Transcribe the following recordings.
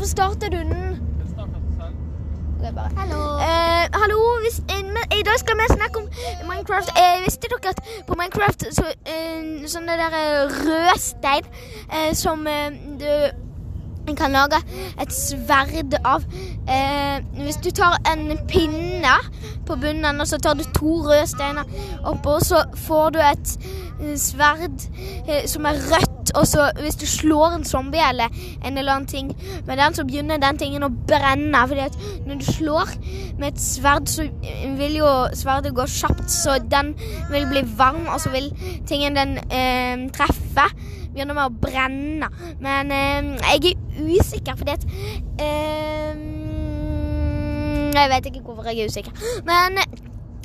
hvorfor starter du den? Det bare Hallo. Eh, hallo, hvis, eh, men, i dag skal vi snakke om Minecraft. Eh, visste dere at på Minecraft så, eh, sånne der eh, røde stein eh, som eh, du kan lage et sverd av eh, Hvis du tar en pinne på bunnen, og så tar du to røde steiner oppå, så får du et sverd som er rødt. Og så hvis du slår en zombie eller en eller annen ting med den, så begynner den tingen å brenne. fordi at når du slår med et sverd, så vil jo sverdet gå kjapt, så den vil bli varm, og så vil tingen den eh, treffe, begynne med å brenne. Men eh, jeg er usikker, fordi at eh, Jeg vet ikke hvorfor jeg er usikker. Men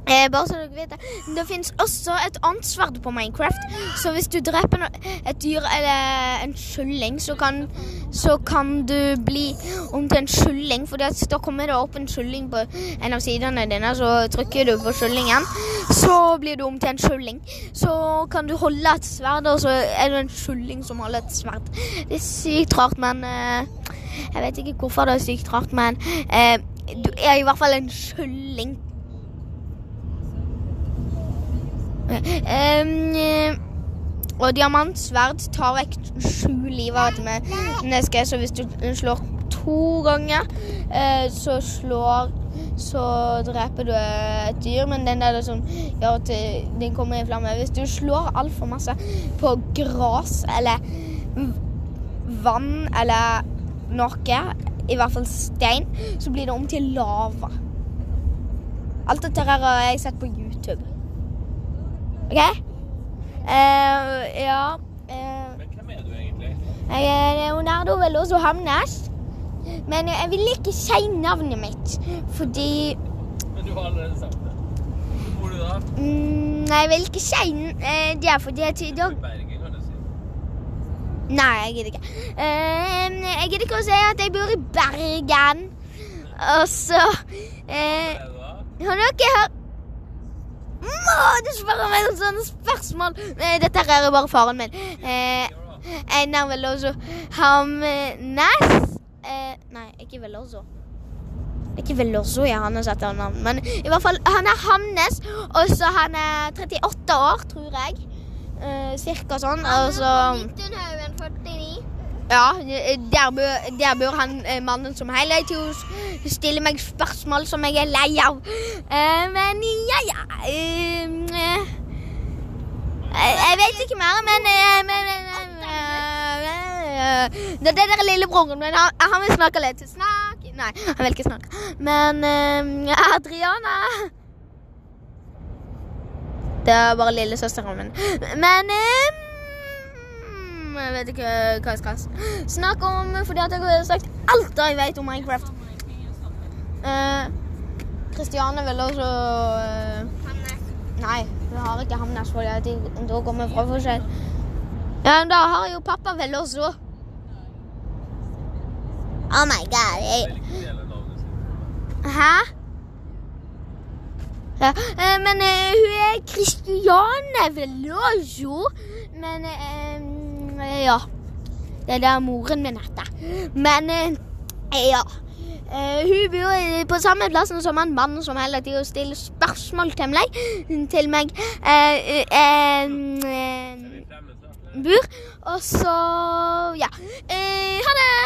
eh, bare så dere vet det. Det fins også et annet sverd på Minecraft. Så hvis du dreper et dyr eller en kylling, så kan, så kan du bli om til en kylling. For da kommer det opp en kylling på en av sidene dine. Så trykker du på kyllingen, så blir du om til en kylling. Så kan du holde et sverd, og så er det en kylling som holder et sverd. Det er sykt rart, men eh, Jeg vet ikke hvorfor det er sykt rart, men eh, du er i hvert fall en kylling. Um, og diamantsverd tar vekk sju liv av et menneske, så hvis du slår to ganger, eh, så slår Så dreper du et dyr, men den der som gjør at den kommer i flamme Hvis du slår altfor masse på gress eller vann eller noe, i hvert fall stein, så blir det om til lava. Alt dette her har jeg sett på YouTube. OK? Eh, ja eh, Men hvem er du egentlig? Jeg er Leonardo Veloso Hamnes. Men jeg vil ikke si navnet mitt, fordi Men du har allerede sagt det. Hvor bor du da? mm, jeg vil ikke si eh, det, fordi jeg si. Nei, jeg gidder ikke. Eh, jeg gidder ikke å si at jeg bor i Bergen. Og så eh? Har dere hørt du spørre meg om sånne spørsmål? Eh, Dette her er bare faren min. Eh, Gjør da. jeg er vel Hamnes. Eh, nei, ikke Veloso. Ikke Veloso er av navn. men i hvert fall han er Hamnes. Og så han er 38 år, tror jeg. Eh, cirka sånn. Midtundhaugen 49. Ja, der bør, der bor han eh, mannen som hele tiden stiller meg spørsmål som jeg er lei av. Eh, men ja, ja. Vet ikke mer, men, eh, men eh, eh, Det er der lillebroren min. Han, han vil snakke litt. Snakk Nei, han vil ikke snakke. Men Adriana Det er bare lillesøsteren min. Men Jeg vet ikke hva jeg skal snakke om, fordi at jeg har sagt alt jeg vet om Minecraft. Kristiane uh, ville også uh, Nei, vi har ikke Hamnes, for da kommer fra forskjell. Ja, men da har jo pappa vel også. Oh my god. Jeg... Hæ? Ja, eh, men uh, hun er Christiane Veloso. Men uh, ja. Det er der moren min heter. Men uh, ja. Eh, hun bor på samme plassen som en mann som hele tida stiller spørsmål til meg. Til meg. Uh, uh, bor. Og så ja. Eh,